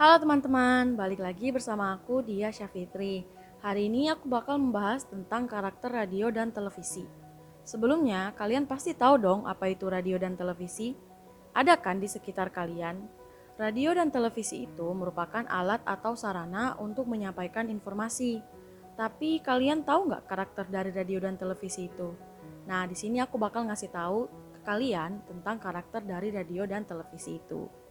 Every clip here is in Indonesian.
Halo teman-teman, balik lagi bersama aku Dia Syafitri. Hari ini aku bakal membahas tentang karakter radio dan televisi. Sebelumnya, kalian pasti tahu dong apa itu radio dan televisi? Ada kan di sekitar kalian? Radio dan televisi itu merupakan alat atau sarana untuk menyampaikan informasi. Tapi kalian tahu nggak karakter dari radio dan televisi itu? Nah, di sini aku bakal ngasih tahu ke kalian tentang karakter dari radio dan televisi itu.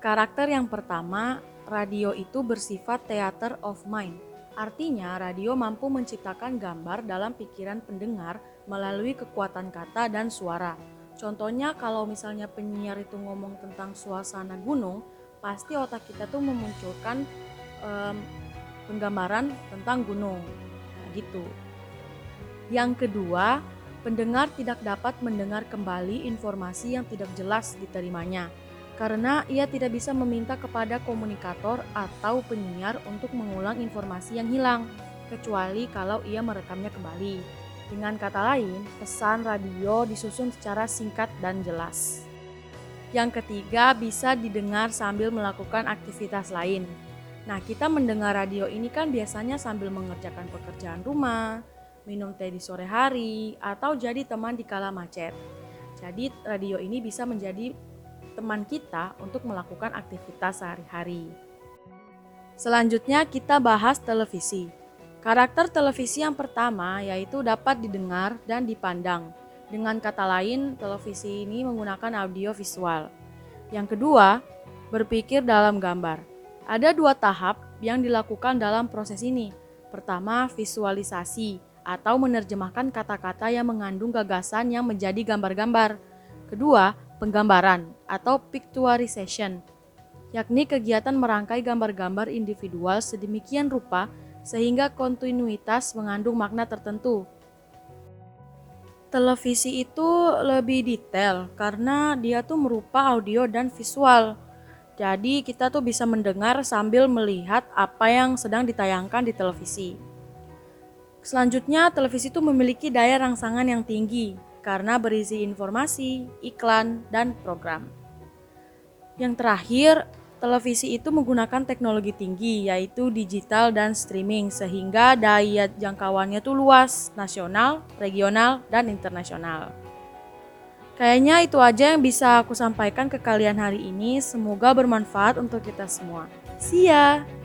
Karakter yang pertama, radio itu bersifat theater of mind. Artinya, radio mampu menciptakan gambar dalam pikiran pendengar melalui kekuatan kata dan suara. Contohnya kalau misalnya penyiar itu ngomong tentang suasana gunung, pasti otak kita tuh memunculkan um, penggambaran tentang gunung. Nah, gitu. Yang kedua, pendengar tidak dapat mendengar kembali informasi yang tidak jelas diterimanya karena ia tidak bisa meminta kepada komunikator atau penyiar untuk mengulang informasi yang hilang, kecuali kalau ia merekamnya kembali. Dengan kata lain, pesan radio disusun secara singkat dan jelas. Yang ketiga, bisa didengar sambil melakukan aktivitas lain. Nah, kita mendengar radio ini kan biasanya sambil mengerjakan pekerjaan rumah, minum teh di sore hari, atau jadi teman di kala macet. Jadi, radio ini bisa menjadi teman kita untuk melakukan aktivitas sehari-hari. Selanjutnya kita bahas televisi. Karakter televisi yang pertama yaitu dapat didengar dan dipandang. Dengan kata lain, televisi ini menggunakan audio visual. Yang kedua, berpikir dalam gambar. Ada dua tahap yang dilakukan dalam proses ini. Pertama, visualisasi atau menerjemahkan kata-kata yang mengandung gagasan yang menjadi gambar-gambar. Kedua, penggambaran atau picturization, yakni kegiatan merangkai gambar-gambar individual sedemikian rupa sehingga kontinuitas mengandung makna tertentu. Televisi itu lebih detail karena dia tuh merupa audio dan visual. Jadi kita tuh bisa mendengar sambil melihat apa yang sedang ditayangkan di televisi. Selanjutnya, televisi itu memiliki daya rangsangan yang tinggi karena berisi informasi, iklan, dan program. Yang terakhir, televisi itu menggunakan teknologi tinggi yaitu digital dan streaming sehingga daya jangkauannya tuh luas, nasional, regional, dan internasional. Kayaknya itu aja yang bisa aku sampaikan ke kalian hari ini. Semoga bermanfaat untuk kita semua. See ya!